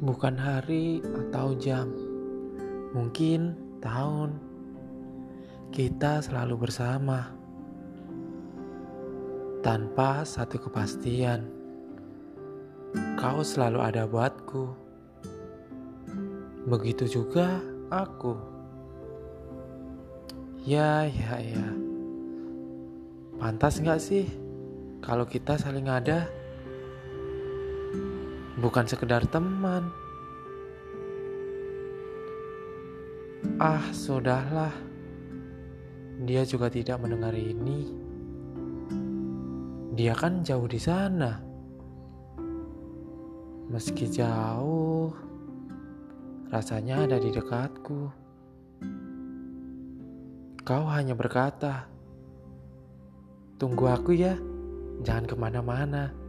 Bukan hari atau jam, mungkin tahun. Kita selalu bersama tanpa satu kepastian. Kau selalu ada buatku, begitu juga aku. Ya, ya, ya, pantas nggak sih kalau kita saling ada? Bukan sekedar teman. Ah, sudahlah. Dia juga tidak mendengar ini. Dia kan jauh di sana. Meski jauh, rasanya ada di dekatku. Kau hanya berkata, "Tunggu aku ya, jangan ke mana-mana."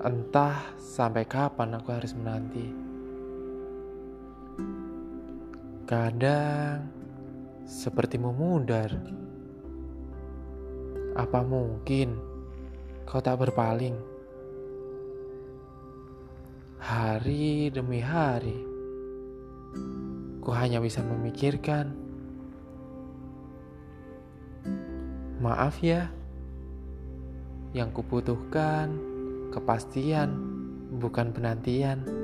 Entah sampai kapan aku harus menanti. Kadang seperti memudar. Apa mungkin kau tak berpaling? Hari demi hari, ku hanya bisa memikirkan. Maaf ya, yang kubutuhkan kepastian, bukan penantian.